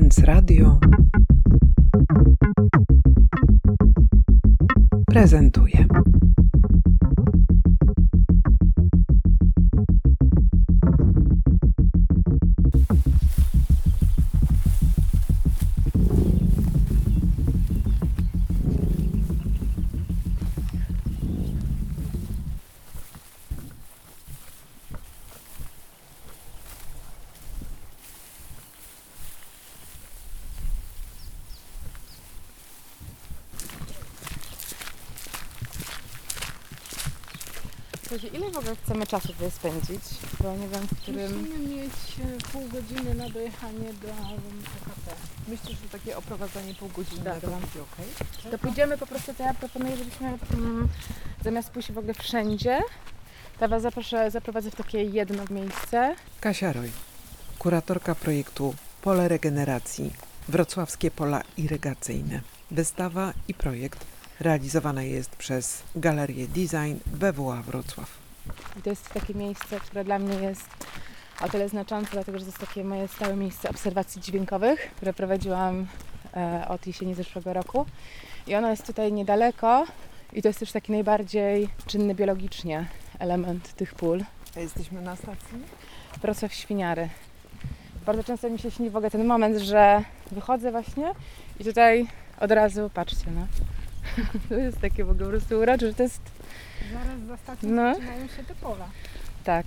Lens Radio prezentuje. Spędzić? Bo nie wiem, w którym... Musimy mieć e, pół godziny na dojechanie do PKP. Myślisz, że takie oprowadzanie pół godziny Tak. to będzie ok? To pójdziemy po prostu, to ja proponuję, żebyśmy mm, zamiast pójść w ogóle wszędzie, to Was zaproszę, zaprowadzę w takie jedno miejsce. Kasia Roy, kuratorka projektu Pole Regeneracji Wrocławskie Pola Irygacyjne. Wystawa i projekt realizowana jest przez Galerię Design BWA Wrocław. I to jest takie miejsce, które dla mnie jest o tyle znaczące, dlatego że to jest takie moje stałe miejsce obserwacji dźwiękowych, które prowadziłam e, od jesieni zeszłego roku. I ono jest tutaj niedaleko i to jest też taki najbardziej czynny biologicznie element tych pól. A jesteśmy na stacji? Wrocław Świniary. Bardzo często mi się śni w ogóle ten moment, że wychodzę właśnie i tutaj od razu, patrzcie no, to jest takie w ogóle po prostu urocze, że to jest Zaraz za stacją No. zaczynają się te pola. tak.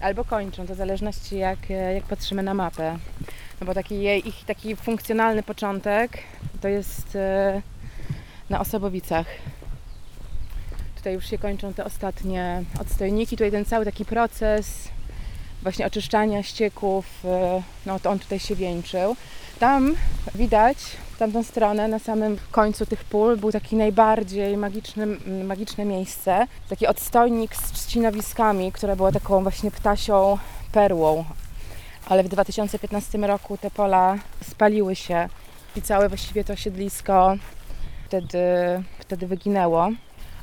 Albo kończą, to w zależności jak, e, jak patrzymy na mapę. No bo taki ich taki funkcjonalny początek to jest e, na Osobowicach. Tutaj już się kończą te ostatnie odstojniki. Tutaj ten cały taki proces właśnie oczyszczania ścieków, e, no to on tutaj się wieńczył. Tam widać, tamtą stronę, na samym końcu tych pól, był taki najbardziej magiczny, magiczne miejsce. Taki odstojnik z trzcinowiskami, które było taką właśnie ptasią perłą. Ale w 2015 roku te pola spaliły się i całe właściwie to siedlisko wtedy, wtedy wyginęło.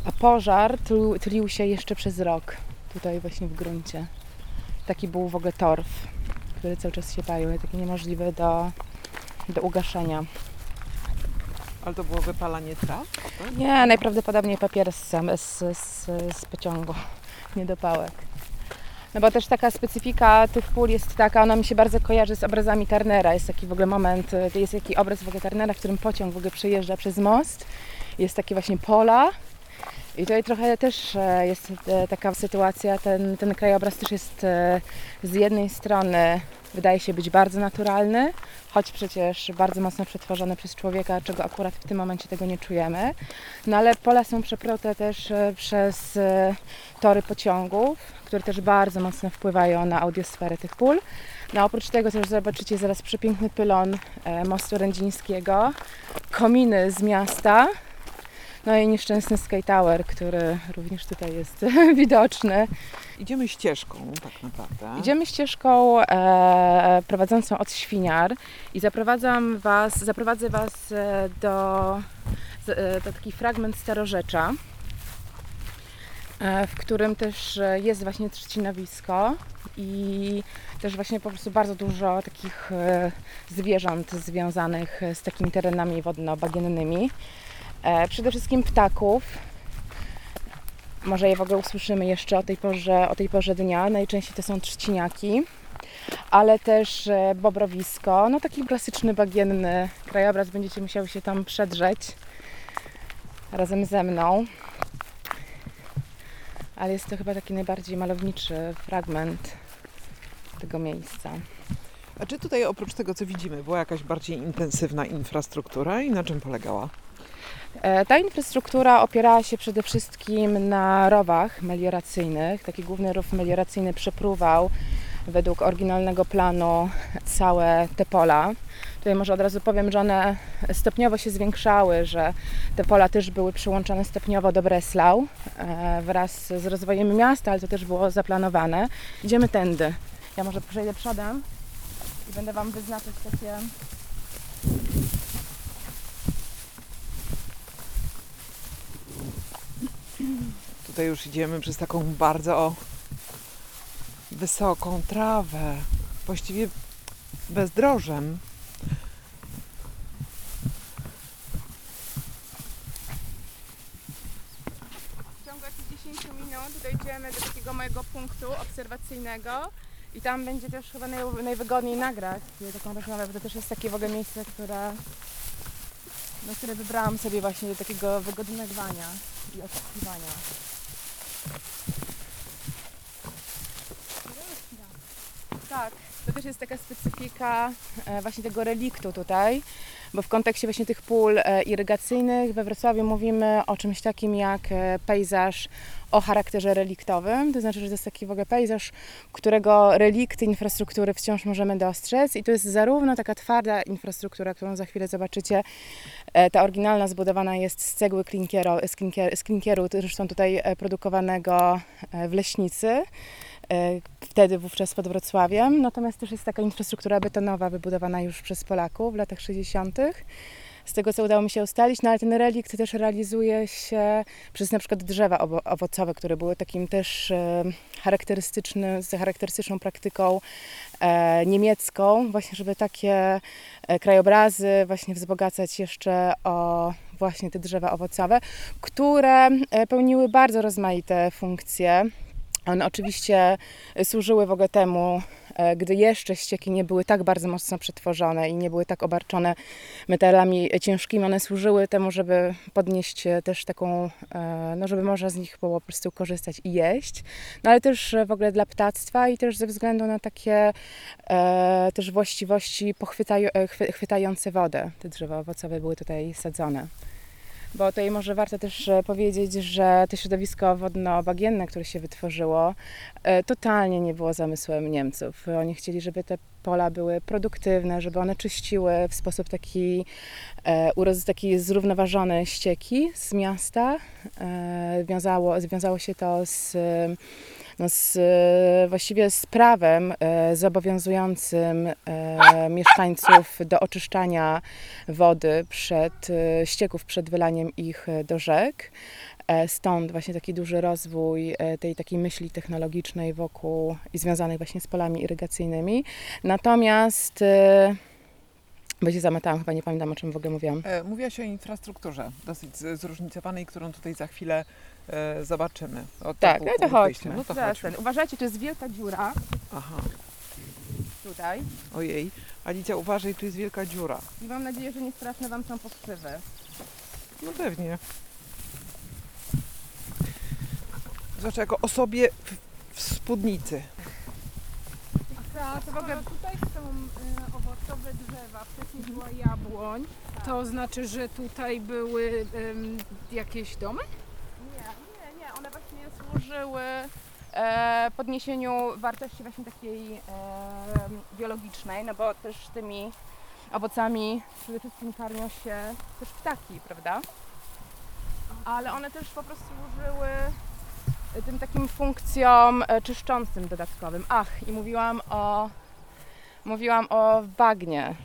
A pożar tlił, tlił się jeszcze przez rok tutaj właśnie w gruncie. Taki był w ogóle torf, który cały czas się palił, taki niemożliwy do, do ugaszenia. Ale to było wypalanie traw? Nie, najprawdopodobniej papier z, z, z, z pociągu, niedopałek. No bo też taka specyfika tych pól jest taka, ona mi się bardzo kojarzy z obrazami Turnera. Jest taki w ogóle moment, y, jest taki obraz w ogóle Turnera, w którym pociąg w ogóle przejeżdża przez most. Jest takie właśnie pola. I tutaj trochę też e, jest e, taka sytuacja, ten, ten krajobraz też jest e, z jednej strony wydaje się być bardzo naturalny, choć przecież bardzo mocno przetworzony przez człowieka, czego akurat w tym momencie tego nie czujemy. No ale pola są przeprute też e, przez e, tory pociągów, które też bardzo mocno wpływają na audiosferę tych pól. No oprócz tego też zobaczycie zaraz przepiękny pylon e, mostu rędzińskiego, kominy z miasta, no i nieszczęsny Sky Tower, który również tutaj jest widoczny. Idziemy ścieżką tak naprawdę. Idziemy ścieżką e, prowadzącą od Świniar i zaprowadzam was, zaprowadzę Was e, do, e, do taki fragment Starorzecza, e, w którym też jest właśnie trzcinowisko i też właśnie po prostu bardzo dużo takich zwierząt związanych z takimi terenami wodno-bagiennymi. E, przede wszystkim ptaków, może je w ogóle usłyszymy jeszcze o tej porze, o tej porze dnia. Najczęściej to są trzciniaki, ale też e, bobrowisko. No taki klasyczny bagienny krajobraz. Będziecie musiały się tam przedrzeć razem ze mną. Ale jest to chyba taki najbardziej malowniczy fragment tego miejsca. A czy tutaj oprócz tego, co widzimy, była jakaś bardziej intensywna infrastruktura i na czym polegała? E, Ta infrastruktura opierała się przede wszystkim na rowach melioracyjnych. Taki główny rów melioracyjny przepruwał według oryginalnego planu całe te pola. Tutaj może od razu powiem, że one stopniowo się zwiększały, że te pola też były przyłączone stopniowo do Breslau e, wraz z rozwojem miasta, ale to też było zaplanowane. Idziemy tędy. Ja może przejdę przodem i będę Wam wyznaczać takie Tutaj już idziemy przez taką bardzo wysoką trawę. Właściwie bezdrożem. W ciągu jakichś 10 minut dojdziemy do takiego mojego punktu obserwacyjnego i tam będzie też chyba naj, najwygodniej nagrać taką rozmowę, bo to też jest takie w ogóle miejsce, które, no, które wybrałam sobie właśnie do takiego wygodnego nagrywania i oczekiwania. Tak, to też jest taka specyfika e, właśnie tego reliktu tutaj, bo w kontekście właśnie tych pól e, irygacyjnych we Wrocławiu mówimy o czymś takim jak e, pejzaż o charakterze reliktowym, to znaczy, że to jest taki w ogóle pejzaż, którego relikty infrastruktury wciąż możemy dostrzec. I to jest zarówno taka twarda infrastruktura, którą za chwilę zobaczycie, ta oryginalna zbudowana jest z cegły klinkiero, z, klinkier, z klinkieru, zresztą tutaj produkowanego w Leśnicy, wtedy wówczas pod Wrocławiem. Natomiast też jest taka infrastruktura betonowa wybudowana już przez Polaków w latach 60. Z tego, co udało mi się ustalić, no ale ten relikt też realizuje się przez na przykład drzewa owo- owocowe, które były takim też e, charakterystycznym, z charakterystyczną praktyką e, niemiecką, właśnie żeby takie e, krajobrazy właśnie wzbogacać jeszcze o właśnie te drzewa owocowe, które e, pełniły bardzo rozmaite funkcje. One oczywiście służyły w ogóle temu, e, gdy jeszcze ścieki nie były tak bardzo mocno przetworzone i nie były tak obarczone metalami ciężkimi, one służyły temu, żeby podnieść e, też taką, e, no żeby można z nich było po prostu korzystać i jeść, no ale też w ogóle dla ptactwa i też ze względu na takie e, też właściwości pochwytaju, e, chwy- chwytające wodę. Te drzewa owocowe były tutaj sadzone. Bo tutaj może warto też e, powiedzieć, że to środowisko wodno-bagienne, które się wytworzyło, e, totalnie nie było zamysłem Niemców. Oni chcieli, żeby te pola były produktywne, żeby one czyściły w sposób taki, e, taki zrównoważony ścieki z miasta. Wiązało, związało się to z, no z, właściwie z prawem e, zobowiązującym e, mieszkańców do oczyszczania wody przed e, ścieków, przed wylaniem ich do rzek. Stąd właśnie taki duży rozwój tej takiej myśli technologicznej wokół i związanej właśnie z polami irygacyjnymi. Natomiast bo się zamatałam, chyba nie pamiętam o czym w ogóle mówiłam. Mówiłaś o infrastrukturze dosyć zróżnicowanej, którą tutaj za chwilę e, zobaczymy. Od Tak, no to chodźmy. No to Zaraz chodźmy. ten. Uważajcie, to jest wielka dziura Aha, tutaj ojej. Alicja, uważaj, tu jest wielka dziura. i mam nadzieję, że nie straszne Wam są pokrzywy. No pewnie. Zobacz, jako osobie w, w spódnicy. A to w ogóle- tutaj są y, owocowe drzewa, wcześniej była jabłoń, to znaczy, że tutaj były jakieś domy? One właśnie służyły e, podniesieniu wartości właśnie takiej e, biologicznej, no bo też tymi owocami przede wszystkim karmią się też ptaki, prawda? Ale one też po prostu służyły tym takim funkcjom e, czyszczącym dodatkowym. Ach, i mówiłam o, mówiłam o bagnie.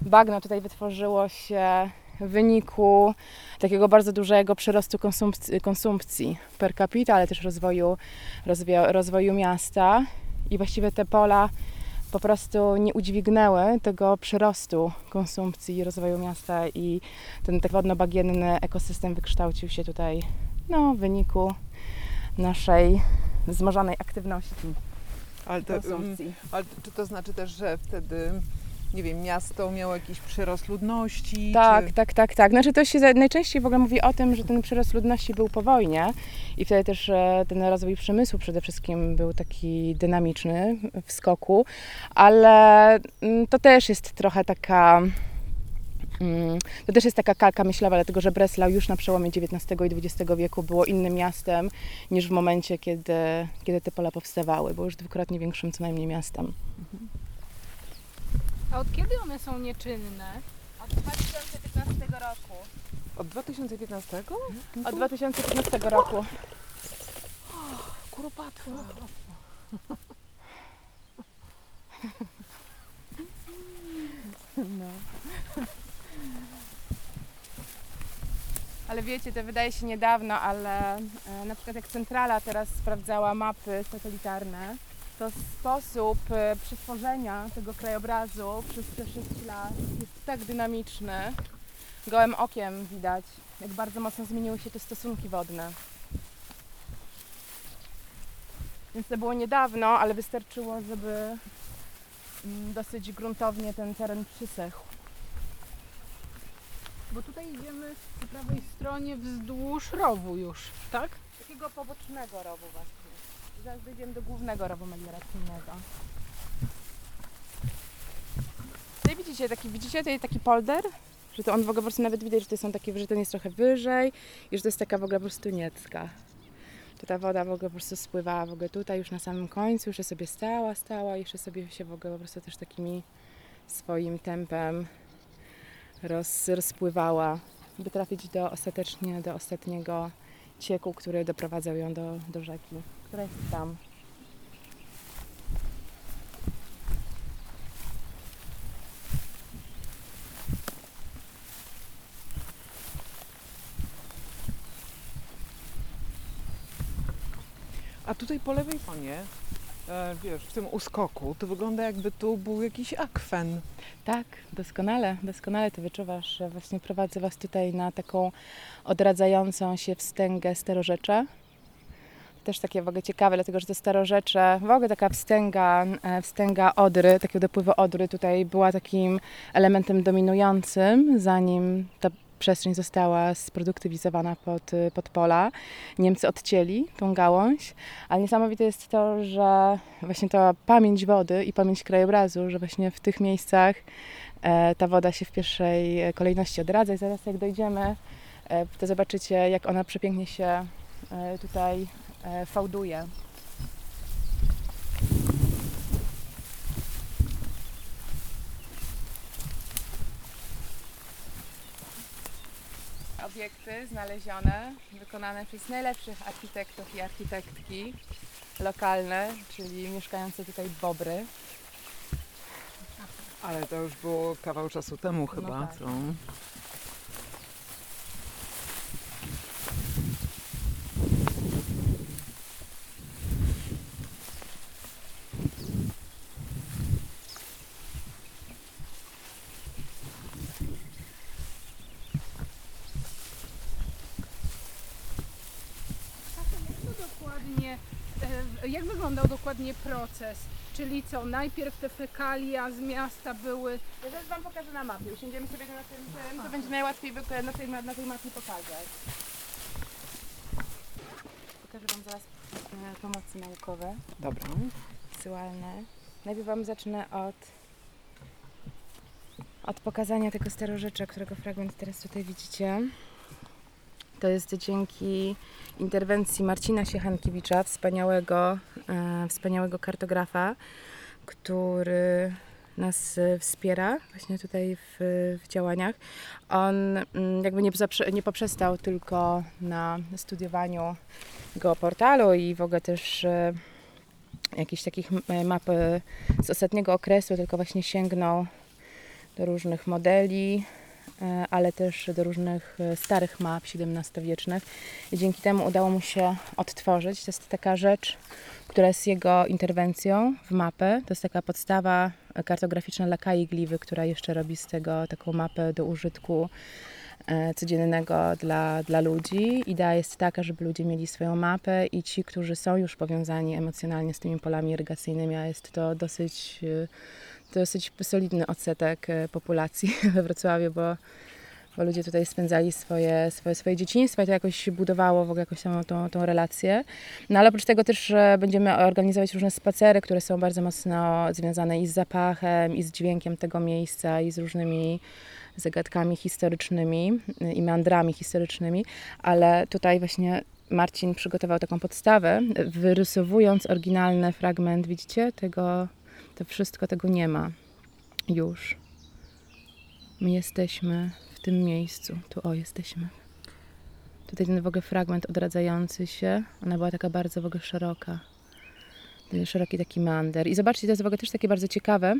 Bagno tutaj wytworzyło się w wyniku takiego bardzo dużego przyrostu konsumpcji, konsumpcji per capita, ale też rozwoju, rozwio, rozwoju miasta. I właściwie te pola po prostu nie udźwignęły tego przyrostu konsumpcji i rozwoju miasta i ten tak wodno-bagienny ekosystem wykształcił się tutaj no, w wyniku naszej wzmożonej aktywności Ale, to, mm, konsumpcji. ale czy to znaczy też, że wtedy, nie wiem, miasto miało jakiś przyrost ludności? Tak, czy... tak, tak, tak. Znaczy to się najczęściej w ogóle mówi o tym, że ten przyrost ludności był po wojnie i wtedy też e, ten rozwój przemysłu przede wszystkim był taki dynamiczny w skoku, ale mm, to też jest trochę taka mm, to też jest taka kalka myślowa, dlatego że Breslau już na przełomie XIX i XX wieku było innym miastem niż w momencie, kiedy, kiedy te pola powstawały. Było już dwukrotnie większym co najmniej miastem. A od kiedy one są nieczynne? Od 2015 roku. Od 2015? Od 2015 roku. Kuropatwo. Ale wiecie, to wydaje się niedawno, ale e, na przykład jak centrala teraz sprawdzała mapy satelitarne, to sposób e, przetworzenia tego krajobrazu przez te 6 lat jest tak dynamiczny. Gołym okiem widać, jak bardzo mocno zmieniły się te stosunki wodne. Więc to było niedawno, ale wystarczyło, żeby mm, dosyć gruntownie ten teren przysechł. Bo tutaj idziemy po prawej stronie wzdłuż rowu już, tak? Takiego pobocznego rowu właśnie. Zaraz dojdziemy do głównego rowu melioracyjnego. Tutaj widzicie taki, widzicie tutaj taki polder? Że to on w ogóle po prostu nawet widać, że to są takie, że ten jest trochę wyżej i że to jest taka w ogóle po prostu niecka. To ta woda w ogóle po prostu spływała w ogóle tutaj już na samym końcu, jeszcze sobie stała, stała i jeszcze sobie się w ogóle po prostu też takimi swoim tempem roz, rozpływała, by trafić do ostatecznie do ostatniego cieku, który doprowadzał ją do, do rzeki, która jest tam. A tutaj po lewej stronie, e, wiesz, w tym uskoku, to wygląda jakby tu był jakiś akwen. Tak, doskonale, doskonale to wyczuwasz. że Właśnie prowadzę Was tutaj na taką odradzającą się wstęgę starorzecze. Też takie w ogóle ciekawe, dlatego że te starorzecze, w ogóle taka wstęga, e, wstęga Odry, takiego dopływu Odry tutaj była takim elementem dominującym, zanim ta przestrzeń została sproduktywizowana pod, y, pod pola. Niemcy odcięli tą gałąź, ale niesamowite jest to, że właśnie ta pamięć wody i pamięć krajobrazu, że właśnie w tych miejscach e, ta woda się w pierwszej e, kolejności odradza i zaraz jak dojdziemy, e, to zobaczycie jak ona przepięknie się e, tutaj e, fałduje. Obiekty znalezione, wykonane przez najlepszych architektów i architektki lokalne, czyli mieszkające tutaj bobry. Ale to już było kawał czasu temu chyba, tak. co? Jak to dokładnie, e, jak wyglądał dokładnie proces? Czyli co, najpierw te fekalia z miasta były Ja zaraz Wam pokażę na mapie. Usiądziemy sobie na tym, tym to będzie najłatwiej na tej, na tej mapie pokazać. Pokażę Wam zaraz e, pomocy naukowe, Dobra. wizualne. Najpierw Wam zacznę od, od pokazania tego starorzecza, którego fragment teraz tutaj widzicie. To jest dzięki interwencji Marcina Siechankiewicza, wspaniałego, e, wspaniałego kartografa, który nas e, wspiera właśnie tutaj w, w działaniach. On mm, jakby nie, zaprze- nie poprzestał tylko na studiowaniu geoportalu i w ogóle też e, jakichś takich map z ostatniego okresu, tylko właśnie sięgnął do różnych modeli, ale też do różnych e, starych map XVII-wiecznych. I dzięki temu udało mu się odtworzyć. To jest taka rzecz, która jest jego interwencją w mapę. To jest taka podstawa kartograficzna Lakai Gliwy, która jeszcze robi z tego taką mapę do użytku e, codziennego dla, dla ludzi. Idea jest taka, żeby ludzie mieli swoją mapę i ci, którzy są już powiązani emocjonalnie z tymi polami irygacyjnymi, a jest to dosyć, e, dosyć solidny odsetek e, populacji we Wrocławiu, bo bo ludzie tutaj spędzali swoje, swoje, swoje dzieciństwo i to jakoś budowało w ogóle jakąś samą tą, tą relację. No ale oprócz tego też e, będziemy organizować różne spacery, które są bardzo mocno związane i z zapachem, i z dźwiękiem tego miejsca, i z różnymi zagadkami historycznymi y, i meandrami historycznymi, ale tutaj właśnie Marcin przygotował taką podstawę, wyrysowując oryginalny fragment, widzicie, tego, to wszystko tego nie ma już. My jesteśmy w tym miejscu. Tu o, jesteśmy. Tutaj ten w ogóle fragment odradzający się, ona była taka bardzo w ogóle szeroka. Ten Szeroki taki mander. I zobaczcie, to jest w ogóle też takie bardzo ciekawe,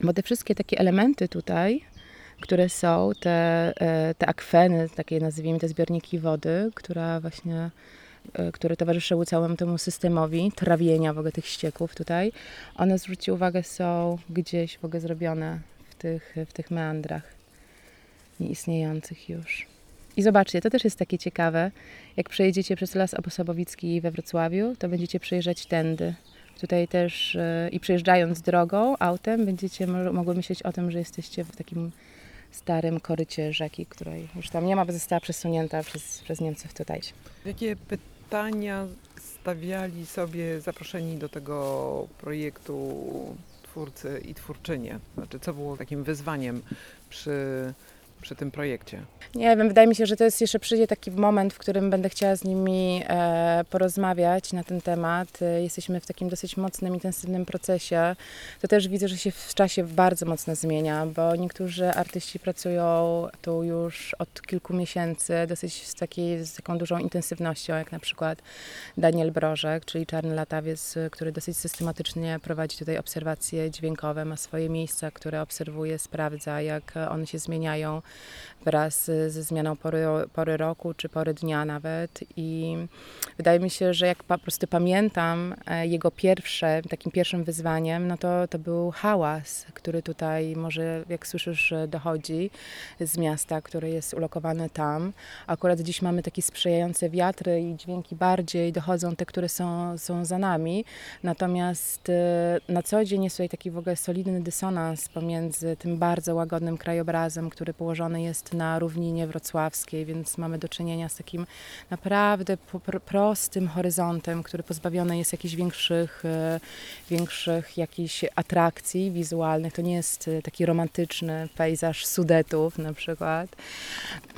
bo te wszystkie takie elementy tutaj, które są, te, e, te akweny, takie nazwijmy te zbiorniki wody, która właśnie które towarzyszyły całemu temu systemowi trawienia w ogóle tych ścieków tutaj, one zwróćcie uwagę są gdzieś w ogóle zrobione w tych, w tych meandrach nieistniejących już. I zobaczcie, to też jest takie ciekawe. Jak przejedziecie przez Las Osobowicki we Wrocławiu, to będziecie przejeżdżać tędy. Tutaj też e, i przejeżdżając drogą, autem, będziecie mo- mogły myśleć o tym, że jesteście w takim starym korycie rzeki, której już tam nie ma, bo została przesunięta przez, przez Niemców tutaj. Jakie pytania stawiali sobie zaproszeni do tego projektu twórcy i twórczynie? Znaczy, co było takim wyzwaniem przy, przy tym projekcie? Nie wiem, wydaje mi się, że to jest jeszcze przyjdzie taki moment, w którym będę chciała z nimi e, porozmawiać na ten temat. E, jesteśmy w takim dosyć mocnym, intensywnym procesie. To też widzę, że się w czasie bardzo mocno zmienia, bo niektórzy artyści pracują tu już od kilku miesięcy, dosyć z, takiej, z taką dużą intensywnością, jak na przykład Daniel Brożek, czyli Czarny Latawiec, który dosyć systematycznie prowadzi tutaj obserwacje dźwiękowe, ma swoje miejsca, które obserwuje, sprawdza, jak one się zmieniają wraz ze zmianą pory, pory roku czy pory dnia nawet. I wydaje mi się, że jak po prostu pamiętam e, jego pierwsze, takim pierwszym wyzwaniem, no to, to był hałas, który tutaj może, jak słyszysz, dochodzi z miasta, który jest ulokowany tam. Akurat dziś mamy takie sprzyjające wiatry i dźwięki bardziej dochodzą te, które są, są za nami. Natomiast e, na co dzień jest tutaj taki w ogóle solidny dysonans pomiędzy tym bardzo łagodnym krajobrazem, który położony jest na równinie wrocławskiej, więc mamy do czynienia z takim naprawdę prostym horyzontem, który pozbawiony jest jakichś większych, e, większych jakichś atrakcji wizualnych. To nie jest e, taki romantyczny pejzaż Sudetów na przykład,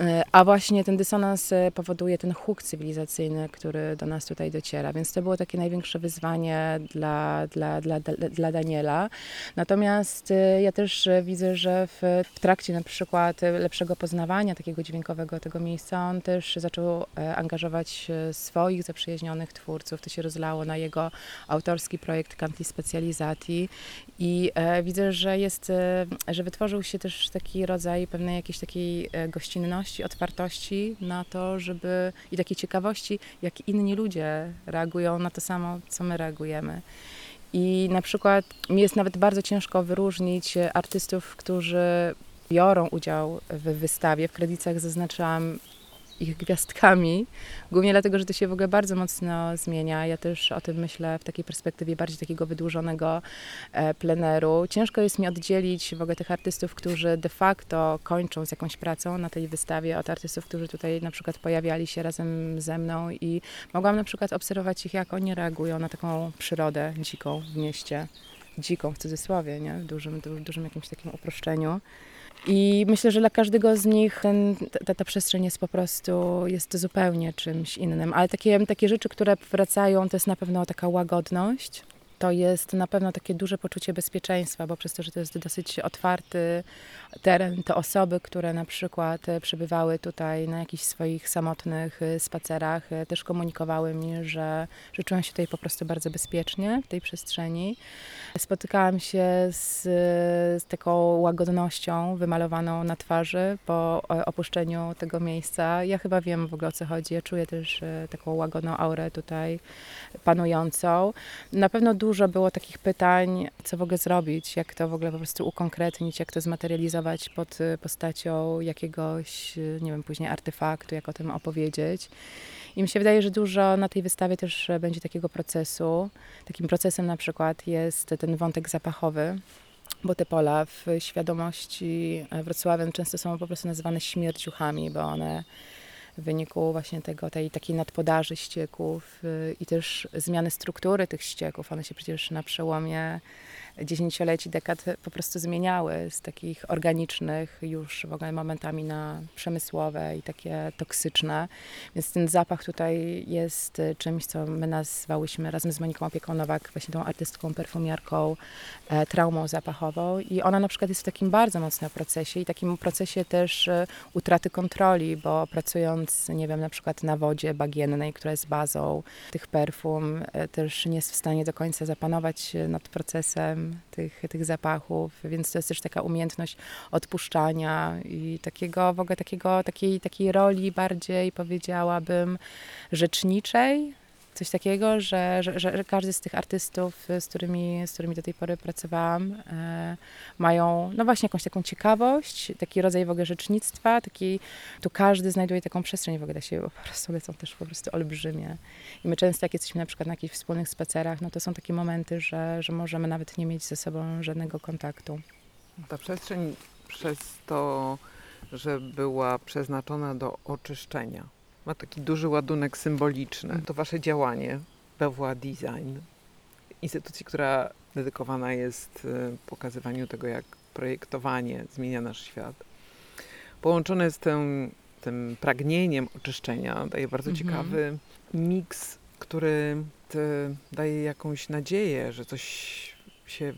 e, a właśnie ten dysonans powoduje ten huk cywilizacyjny, który do nas tutaj dociera, więc to było takie największe wyzwanie dla, dla, dla, dla Daniela. Natomiast ja też widzę, że w, w trakcie na przykład lepszego poznawania takiego dźwiękowego tego miejsca, on też zaczął e, angażować e, swoich zaprzyjaźnionych twórców. To się rozlało na jego autorski projekt Canti Specializati i e, widzę, że jest, że wytworzył się też taki rodzaj pewnej jakiejś takiej gościnności, otwartości na to, żeby i takiej ciekawości, jak inni ludzie reagują na to samo, co my reagujemy. I na przykład mi jest nawet bardzo ciężko wyróżnić artystów, którzy biorą udział w wystawie. W kredytach zaznaczyłam ich gwiazdkami, głównie dlatego, że to się w ogóle bardzo mocno zmienia. Ja też o tym myślę w takiej perspektywie bardziej takiego wydłużonego e, pleneru. Ciężko jest mi oddzielić w ogóle tych artystów, którzy de facto kończą z jakąś pracą na tej wystawie, od artystów, którzy tutaj na przykład pojawiali się razem ze mną i mogłam na przykład obserwować ich, jak oni reagują na taką przyrodę dziką w mieście. Dziką w cudzysłowie, nie? w dużym, dużym, jakimś takim uproszczeniu. I myślę, że dla każdego z nich ten, ta, ta przestrzeń jest po prostu jest zupełnie czymś innym. Ale takie, takie rzeczy, które wracają, to jest na pewno taka łagodność, to jest na pewno takie duże poczucie bezpieczeństwa, bo przez to, że to jest dosyć otwarty teren, te osoby, które na przykład e, przebywały tutaj na jakichś swoich samotnych e, spacerach, e, też komunikowały mi, że, że czują się tutaj po prostu bardzo bezpiecznie w tej przestrzeni. Spotykałam się z, z taką łagodnością wymalowaną na twarzy po opuszczeniu tego miejsca. Ja chyba wiem w ogóle o co chodzi. Ja czuję też taką łagodną aurę tutaj panującą. Na pewno dużo dużo było takich pytań, co w ogóle zrobić, jak to w ogóle po prostu ukonkretnić, jak to zmaterializować pod y, postacią jakiegoś, y, nie wiem, później artefaktu, jak o tym opowiedzieć. I mi się wydaje, że dużo na tej wystawie też będzie takiego procesu. Takim procesem na przykład jest ten wątek zapachowy, bo te pola w świadomości Wrocławian często są po prostu nazywane śmierciuchami, bo one w wyniku właśnie tego, tej takiej nadpodaży ścieków y, i też zmiany struktury tych ścieków. One się przecież na przełomie dziesięcioleci, dekad po prostu zmieniały z takich organicznych już w ogóle momentami na przemysłowe i takie toksyczne. Więc ten zapach tutaj jest y, czymś, co my nazwałyśmy razem z Moniką Opieką Nowak, właśnie tą artystką, perfumiarką, e, traumą zapachową. I ona na przykład jest w takim bardzo mocnym procesie i takim procesie też e, utraty kontroli, bo pracując, nie wiem, na przykład na wodzie bagiennej, która jest bazą tych perfum, e, też nie jest w stanie do końca zapanować nad procesem tych, tych zapachów, więc to jest też taka umiejętność odpuszczania i takiego w ogóle takiego, takiej, takiej roli bardziej powiedziałabym rzeczniczej, coś takiego, że, że, że każdy z tych artystów, z którymi, z którymi do tej pory pracowałam, e, mają no właśnie jakąś taką ciekawość, taki rodzaj w ogóle rzecznictwa, taki, tu każdy znajduje taką przestrzeń w ogóle dla siebie, bo po prostu one są też po prostu olbrzymie. I my często jak jesteśmy na przykład na jakichś wspólnych spacerach, no to są takie momenty, że, że możemy nawet nie mieć ze sobą żadnego kontaktu. Ta przestrzeń przez to, że była przeznaczona do oczyszczenia, ma taki duży ładunek symboliczny. To wasze działanie, BWA Design, instytucji, która dedykowana jest y, pokazywaniu tego, jak projektowanie zmienia nasz świat. Połączone z tym, tym pragnieniem oczyszczenia daje bardzo Mhm. ciekawy miks, który y, daje jakąś nadzieję, że coś się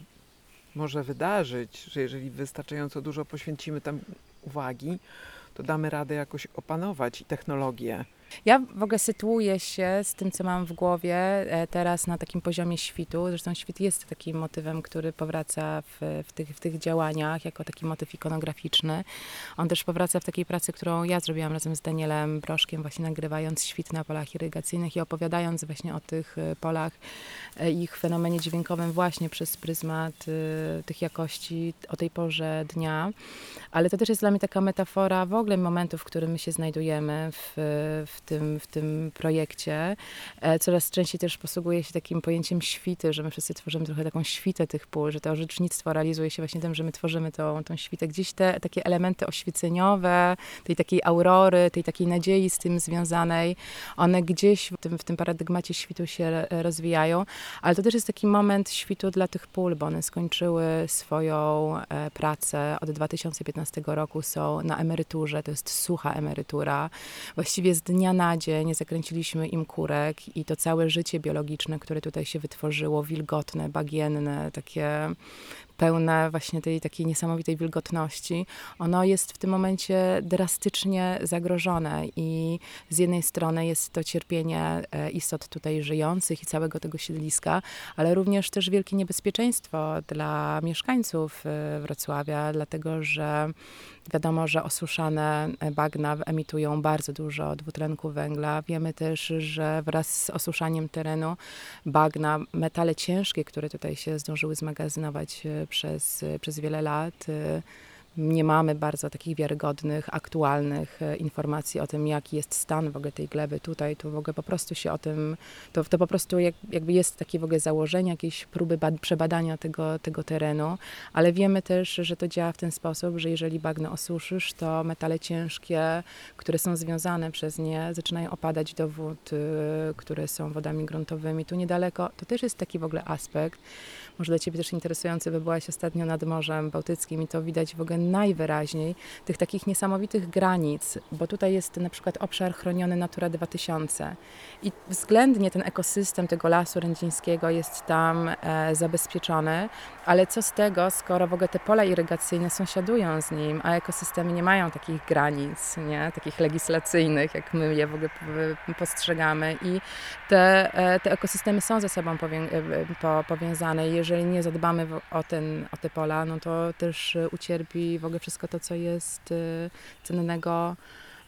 może wydarzyć, że jeżeli wystarczająco dużo poświęcimy tam uwagi, to damy radę jakoś opanować technologię. Ja w ogóle sytuuję się z tym, co mam w głowie e, teraz na takim poziomie świtu. Zresztą świt jest takim motywem, który powraca w, w, tych, w tych działaniach jako taki motyw ikonograficzny. On też powraca w takiej pracy, którą ja zrobiłam razem z Danielem Broszkiem, właśnie nagrywając świt na polach irygacyjnych i opowiadając właśnie o tych e, polach e, ich fenomenie dźwiękowym właśnie przez pryzmat tych jakości o tej porze dnia. Ale to też jest dla mnie taka metafora w ogóle momentu, w którym my się znajdujemy w, w, tym, w tym projekcie. E, Coraz częściej też posługuję się takim pojęciem świty, że my wszyscy tworzymy trochę taką świtę tych pól, że to orzecznictwo realizuje się właśnie tym, że my tworzymy tą, tą świtę. Gdzieś te takie elementy oświeceniowe, tej takiej aurory, tej takiej nadziei z tym związanej, one gdzieś w tym, w tym paradygmacie świtu się rozwijają, ale to też jest taki moment świtu dla tych pól, bo one skończyły swoją e, pracę od 2015 roku, są na emeryturze, to jest sucha emerytura. Właściwie z dnia na dzień zakręciliśmy im kurek i to całe życie biologiczne, które tutaj się wytworzyło, wilgotne, bagienne, takie pełne właśnie tej takiej niesamowitej wilgotności, ono jest w tym momencie drastycznie zagrożone i z jednej strony jest to cierpienie e, istot tutaj żyjących i całego tego siedliska, ale również też wielkie niebezpieczeństwo dla mieszkańców e, Wrocławia, dlatego że wiadomo, że osuszane e, bagna emitują bardzo dużo dwutlenku węgla. Wiemy też, że wraz z osuszaniem terenu bagna, metale ciężkie, które tutaj się zdążyły zmagazynować przez, przez wiele lat, nie mamy bardzo takich wiarygodnych, aktualnych e, informacji o tym, jaki jest stan w ogóle tej gleby tutaj. Tu w ogóle po prostu się o tym, to, to po prostu jak, jakby jest takie w ogóle założenie, jakieś próby bad, przebadania tego, tego terenu, ale wiemy też, że to działa w ten sposób, że jeżeli bagno osuszysz, to metale ciężkie, które są związane przez nie, zaczynają opadać do wód, y, które są wodami gruntowymi. Tu niedaleko, to też jest taki w ogóle aspekt, może dla Ciebie też interesujący, bo byłaś ostatnio nad Morzem Bałtyckim i to widać w ogóle najwyraźniej tych takich niesamowitych granic, bo tutaj jest na przykład obszar chroniony Natura 2000 i względnie ten ekosystem tego lasu rędzińskiego jest tam e, zabezpieczony, ale co z tego, skoro w ogóle te pola irygacyjne sąsiadują z nim, a ekosystemy nie mają takich granic, nie? takich legislacyjnych, jak my je w ogóle postrzegamy i te, e, te ekosystemy są ze sobą powię- e, po, powiązane. Jeżeli nie zadbamy o, ten, o te pola, no to też e, ucierpi w ogóle wszystko to, co jest e, cennego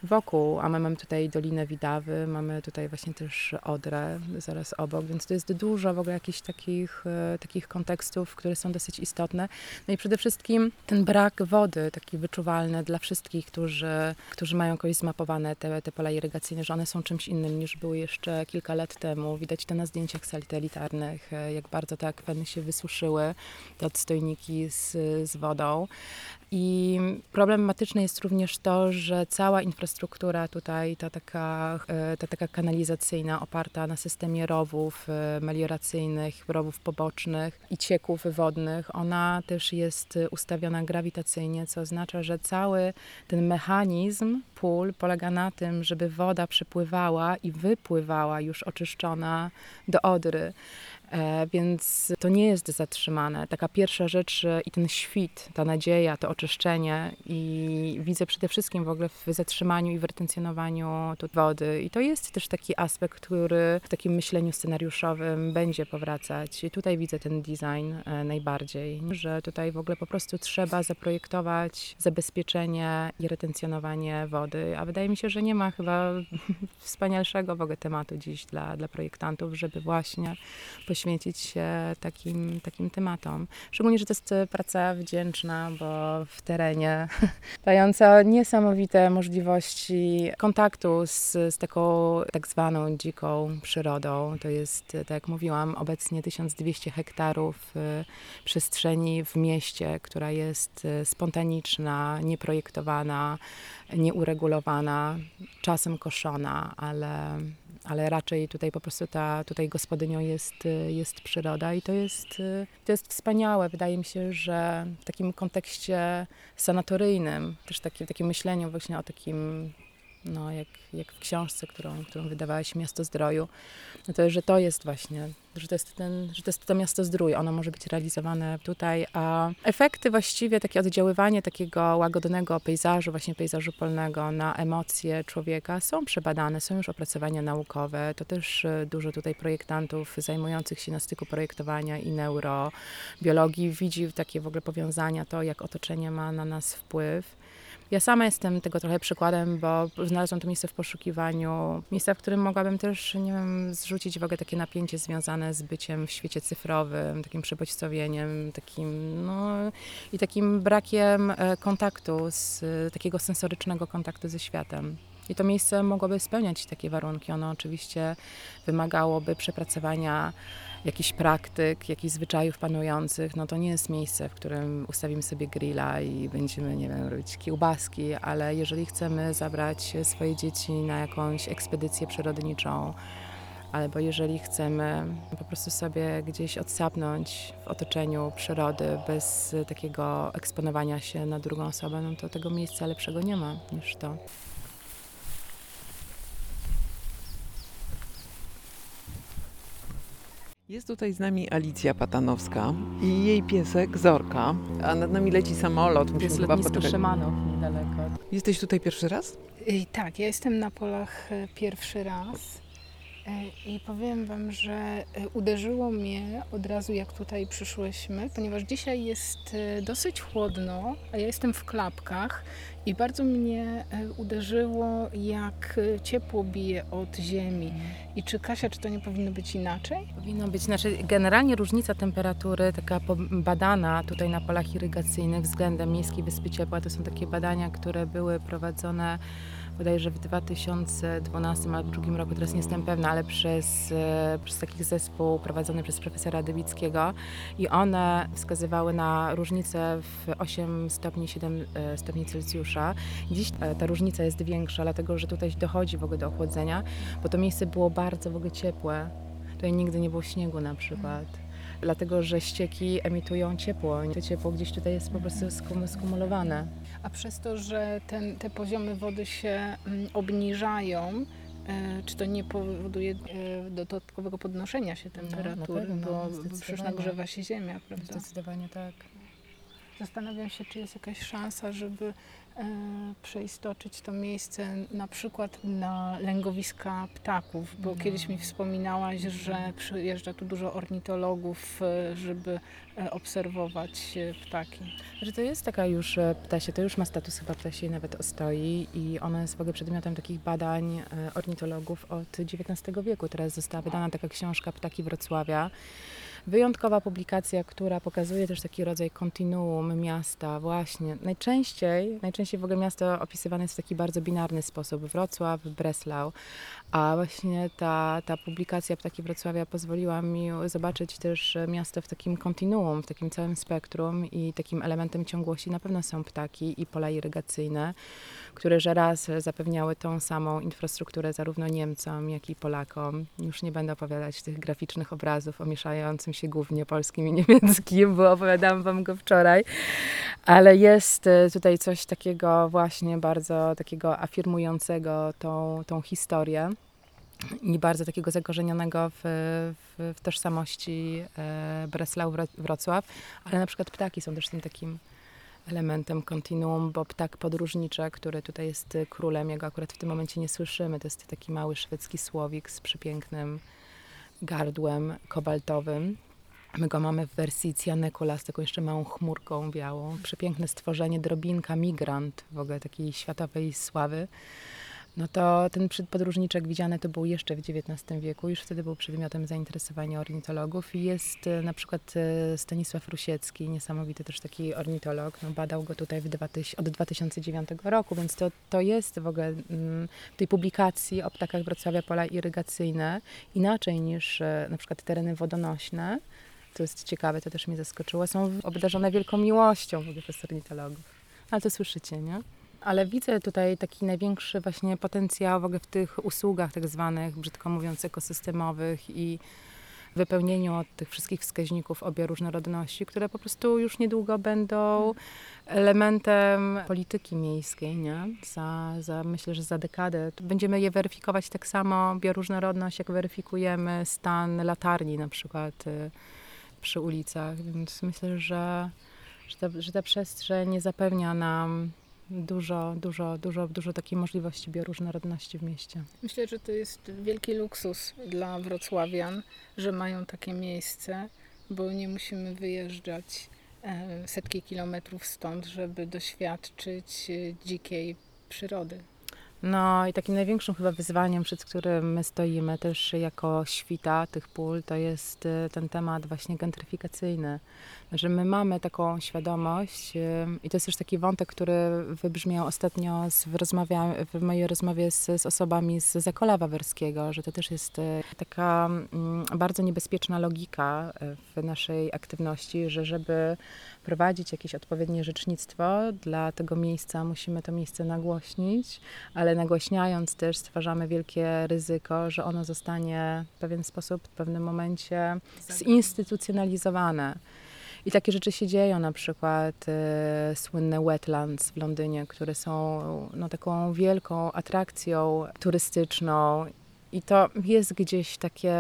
wokół, a my mamy tutaj Dolinę Widawy, mamy tutaj właśnie też Odrę zaraz obok, więc to jest dużo w ogóle jakichś takich, e, takich kontekstów, które są dosyć istotne. No i przede wszystkim ten brak wody, taki wyczuwalny dla wszystkich, którzy, którzy mają jakoś zmapowane te, te pola irygacyjne, że one są czymś innym niż były jeszcze kilka lat temu. Widać to na zdjęciach satelitarnych, e, jak bardzo te akweny się wysuszyły, te odstojniki z, z wodą. I problematyczne jest również to, że cała infrastruktura tutaj, ta taka, e, ta taka kanalizacyjna, oparta na systemie rowów e, melioracyjnych, rowów pobocznych i cieków wodnych, ona też jest ustawiona grawitacyjnie, co oznacza, że cały ten mechanizm pól polega na tym, żeby woda przepływała i wypływała już oczyszczona do Odry. E, więc to nie jest zatrzymane. Taka pierwsza rzecz i ten świt, ta nadzieja, to oczyszczenie i widzę przede wszystkim w ogóle w zatrzymaniu i w retencjonowaniu tu wody. I to jest też taki aspekt, który w takim myśleniu scenariuszowym będzie powracać. I tutaj widzę ten design e, najbardziej, że tutaj w ogóle po prostu trzeba zaprojektować zabezpieczenie i retencjonowanie wody, a wydaje mi się, że nie ma chyba wspanialszego w ogóle tematu dziś dla, dla projektantów, żeby właśnie poświęcić się takim, takim tematom. Szczególnie, że to jest praca wdzięczna, bo w terenie dająca niesamowite możliwości kontaktu z, z taką tak zwaną dziką przyrodą. To jest, tak jak mówiłam, obecnie 1200 hektarów y, przestrzeni w mieście, która jest spontaniczna, nieprojektowana, nieuregulowana, czasem koszona, ale ale raczej tutaj po prostu ta, tutaj gospodynią jest, jest przyroda i to jest, to jest wspaniałe. Wydaje mi się, że w takim kontekście sanatoryjnym, też takie, takim myśleniu właśnie o takim no, jak, jak w książce, którą, którą wydawałaś Miasto Zdroju, no to, że to jest właśnie, że to jest, ten, że to jest to Miasto Zdrój, ono może być realizowane tutaj, a efekty właściwie, takie oddziaływanie takiego łagodnego pejzażu, właśnie pejzażu polnego na emocje człowieka są przebadane, są już opracowania naukowe, to też e, dużo tutaj projektantów zajmujących się na styku projektowania i neurobiologii widzi takie w ogóle powiązania, to jak otoczenie ma na nas wpływ. Ja sama jestem tego trochę przykładem, bo znalazłam to miejsce w poszukiwaniu, miejsca, w którym mogłabym też, nie wiem, zrzucić w ogóle takie napięcie związane z byciem w świecie cyfrowym, takim przebodźcowieniem, takim, no i takim brakiem e, kontaktu, z, takiego sensorycznego kontaktu ze światem. I to miejsce mogłoby spełniać takie warunki. Ono oczywiście wymagałoby przepracowania jakichś praktyk, jakichś zwyczajów panujących, no to nie jest miejsce, w którym ustawimy sobie grilla i będziemy, nie wiem, robić kiełbaski, ale jeżeli chcemy zabrać swoje dzieci na jakąś ekspedycję przyrodniczą, albo jeżeli chcemy po prostu sobie gdzieś odsapnąć w otoczeniu przyrody bez takiego eksponowania się na drugą osobę, no to tego miejsca lepszego nie ma niż to. Jest tutaj z nami Alicja Patanowska i jej piesek Zorka, a nad nami leci samolot. Musimy Jest chyba lotnisko poczekać. Szymanów niedaleko. Jesteś tutaj pierwszy raz? I tak, ja jestem na polach e, pierwszy raz i powiem Wam, że e, uderzyło mnie od razu jak tutaj przyszłyśmy, ponieważ dzisiaj jest e, dosyć chłodno, a ja jestem w klapkach i bardzo mnie e, uderzyło jak e, ciepło bije od ziemi. I czy Kasia, czy to nie powinno być inaczej? Powinno być, znaczy generalnie różnica temperatury, taka badana tutaj na polach irygacyjnych względem Miejskiej Wyspy Ciepła, to są takie badania, które były prowadzone bodajże w 2012 albo 2002 roku, teraz nie jestem pewna, ale przez, e, przez taki zespół prowadzony przez profesora Dybickiego i one wskazywały na różnicę w 8 stopni, 7 e, stopni Celsjusza. Dziś e, ta różnica jest większa, dlatego że tutaj dochodzi w ogóle do ochłodzenia, bo to miejsce było bardzo w ogóle ciepłe. Tutaj nigdy nie było śniegu na przykład. Dlatego, że ścieki emitują ciepło. To ciepło gdzieś tutaj jest po prostu skum- skumulowane. A przez to, że ten, te poziomy wody się mm, obniżają, e, czy to nie powoduje e, dodatkowego podnoszenia się temperatury, pewno, bo, przecież nagrzewa się ziemia, prawda? Zdecydowanie tak. Zastanawiam się, czy jest jakaś szansa, żeby przeistoczyć to miejsce na przykład na lęgowiska ptaków, bo No. kiedyś mi wspominałaś, że przyjeżdża tu dużo ornitologów, e, żeby e, obserwować e, ptaki. Że to jest taka już e, ptasie, to już ma status chyba ptasiej nawet ostoi i ona jest w ogóle przedmiotem takich badań e, ornitologów od XIX wieku. Teraz została wydana taka książka Ptaki Wrocławia. Wyjątkowa publikacja, która pokazuje też taki rodzaj kontinuum miasta właśnie. Najczęściej, najczęściej w ogóle miasto opisywane jest w taki bardzo binarny sposób. Wrocław, Breslau. A właśnie ta, ta publikacja Ptaki Wrocławia pozwoliła mi zobaczyć też miasto w takim kontinuum, w takim całym spektrum i takim elementem ciągłości na pewno są ptaki i pola irygacyjne, które że raz zapewniały tą samą infrastrukturę zarówno Niemcom, jak i Polakom. Już nie będę opowiadać tych graficznych obrazów o mieszającym się głównie polskim i niemieckim, bo opowiadałam wam go wczoraj, ale jest e, tutaj coś takiego właśnie bardzo takiego afirmującego tą, tą historię. i bardzo takiego zakorzenionego w, w, w tożsamości e, Breslau Wro- Wrocław, ale na przykład ptaki są też tym takim elementem kontinuum, bo ptak podróżniczy, który tutaj jest y, królem, jego akurat w tym momencie nie słyszymy, to jest taki mały szwedzki słowik z przepięknym gardłem kobaltowym. My go mamy w wersji Cyanecula z taką jeszcze małą chmurką białą. Przepiękne stworzenie, drobinka, migrant w ogóle takiej światowej sławy. No to ten podróżniczek widziany to był jeszcze w XIX wieku, już wtedy był przedmiotem zainteresowania ornitologów jest e, na przykład e, Stanisław Rusiecki, niesamowity też taki ornitolog, no badał go tutaj w 2000, od 2009 roku, więc to, to jest w ogóle mm, w tej publikacji o ptakach Wrocławia pola irygacyjne inaczej niż e, na przykład tereny wodonośne, to jest ciekawe, to też mnie zaskoczyło, są obdarzone wielką miłością w ogóle ornitologów. Ale to słyszycie, nie? Ale widzę tutaj taki największy właśnie potencjał w ogóle w tych usługach tak zwanych, brzydko mówiąc, ekosystemowych i wypełnieniu tych wszystkich wskaźników bioróżnorodności, które po prostu już niedługo będą elementem polityki miejskiej, nie? Za, za, myślę, że za dekadę. Będziemy je weryfikować tak samo, bioróżnorodność, jak weryfikujemy stan latarni na przykład y, przy ulicach, więc myślę, że, że, ta, że ta przestrzeń zapewnia nam dużo, dużo, dużo, dużo takiej możliwości bioróżnorodności w mieście. Myślę, że to jest wielki luksus dla wrocławian, że mają takie miejsce, bo nie musimy wyjeżdżać e, setki kilometrów stąd, żeby doświadczyć e, dzikiej przyrody. No i takim największym chyba wyzwaniem, przed którym my stoimy też jako świta tych pól, to jest y, ten temat właśnie gentryfikacyjny. Że my mamy taką świadomość y, i to jest też taki wątek, który wybrzmiał ostatnio w, w mojej rozmowie z, z osobami z Zakola Wawerskiego, że to też jest y, taka mm, bardzo niebezpieczna logika w naszej aktywności, że żeby prowadzić jakieś odpowiednie rzecznictwo dla tego miejsca, musimy to miejsce nagłośnić, ale nagłaśniając też stwarzamy wielkie ryzyko, że ono zostanie w pewien sposób w pewnym momencie zinstytucjonalizowane. I takie rzeczy się dzieją, na przykład e, słynne wetlands w Londynie, które są no, taką wielką atrakcją turystyczną. I to jest gdzieś takie,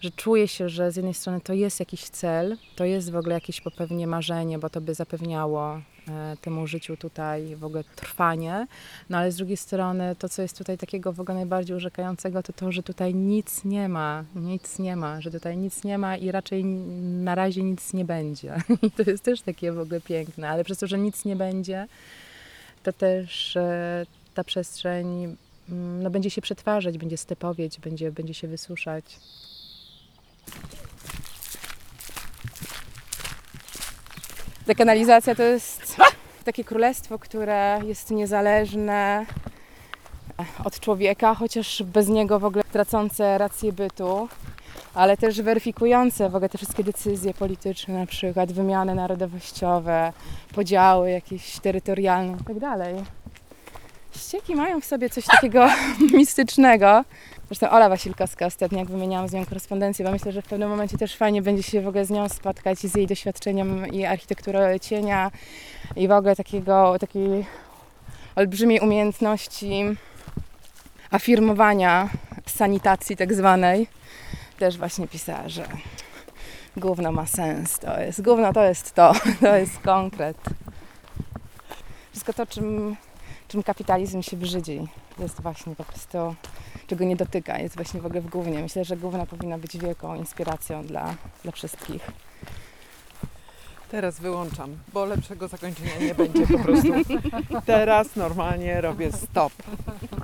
że czuję się, że z jednej strony to jest jakiś cel, to jest w ogóle jakieś pewnie marzenie, bo to by zapewniało e, temu życiu tutaj w ogóle trwanie, no ale z drugiej strony to, co jest tutaj takiego w ogóle najbardziej urzekającego, to to, że tutaj nic nie ma, nic nie ma, że tutaj nic nie ma i raczej na razie nic nie będzie. I to jest też takie w ogóle piękne, ale przez to, że nic nie będzie, to też e, ta przestrzeń no, będzie się przetwarzać, będzie stepowieć, będzie, będzie się wysuszać. Dekanalizacja to jest takie królestwo, które jest niezależne od człowieka, chociaż bez niego w ogóle tracące rację bytu, ale też weryfikujące w ogóle te wszystkie decyzje polityczne, na przykład wymiany narodowościowe, podziały jakieś terytorialne itd. Ścieki mają w sobie coś takiego mistycznego. Zresztą Ola Wasilkowska ostatnio, jak wymieniałam z nią korespondencję, bo myślę, że w pewnym momencie też fajnie będzie się w ogóle z nią spotkać i z jej doświadczeniem i architekturą cienia i w ogóle takiego, takiej olbrzymiej umiejętności afirmowania sanitacji tak zwanej. Też właśnie pisała, że gówno ma sens, to jest, gówno to jest to, to jest konkret. Wszystko to, czym, czym kapitalizm się brzydzi, jest właśnie po prostu, czego nie dotyka, jest właśnie w ogóle w gównie. Myślę, że gówno powinno być wielką inspiracją dla, dla wszystkich. Teraz wyłączam, bo lepszego zakończenia nie będzie po prostu. Teraz normalnie robię stop.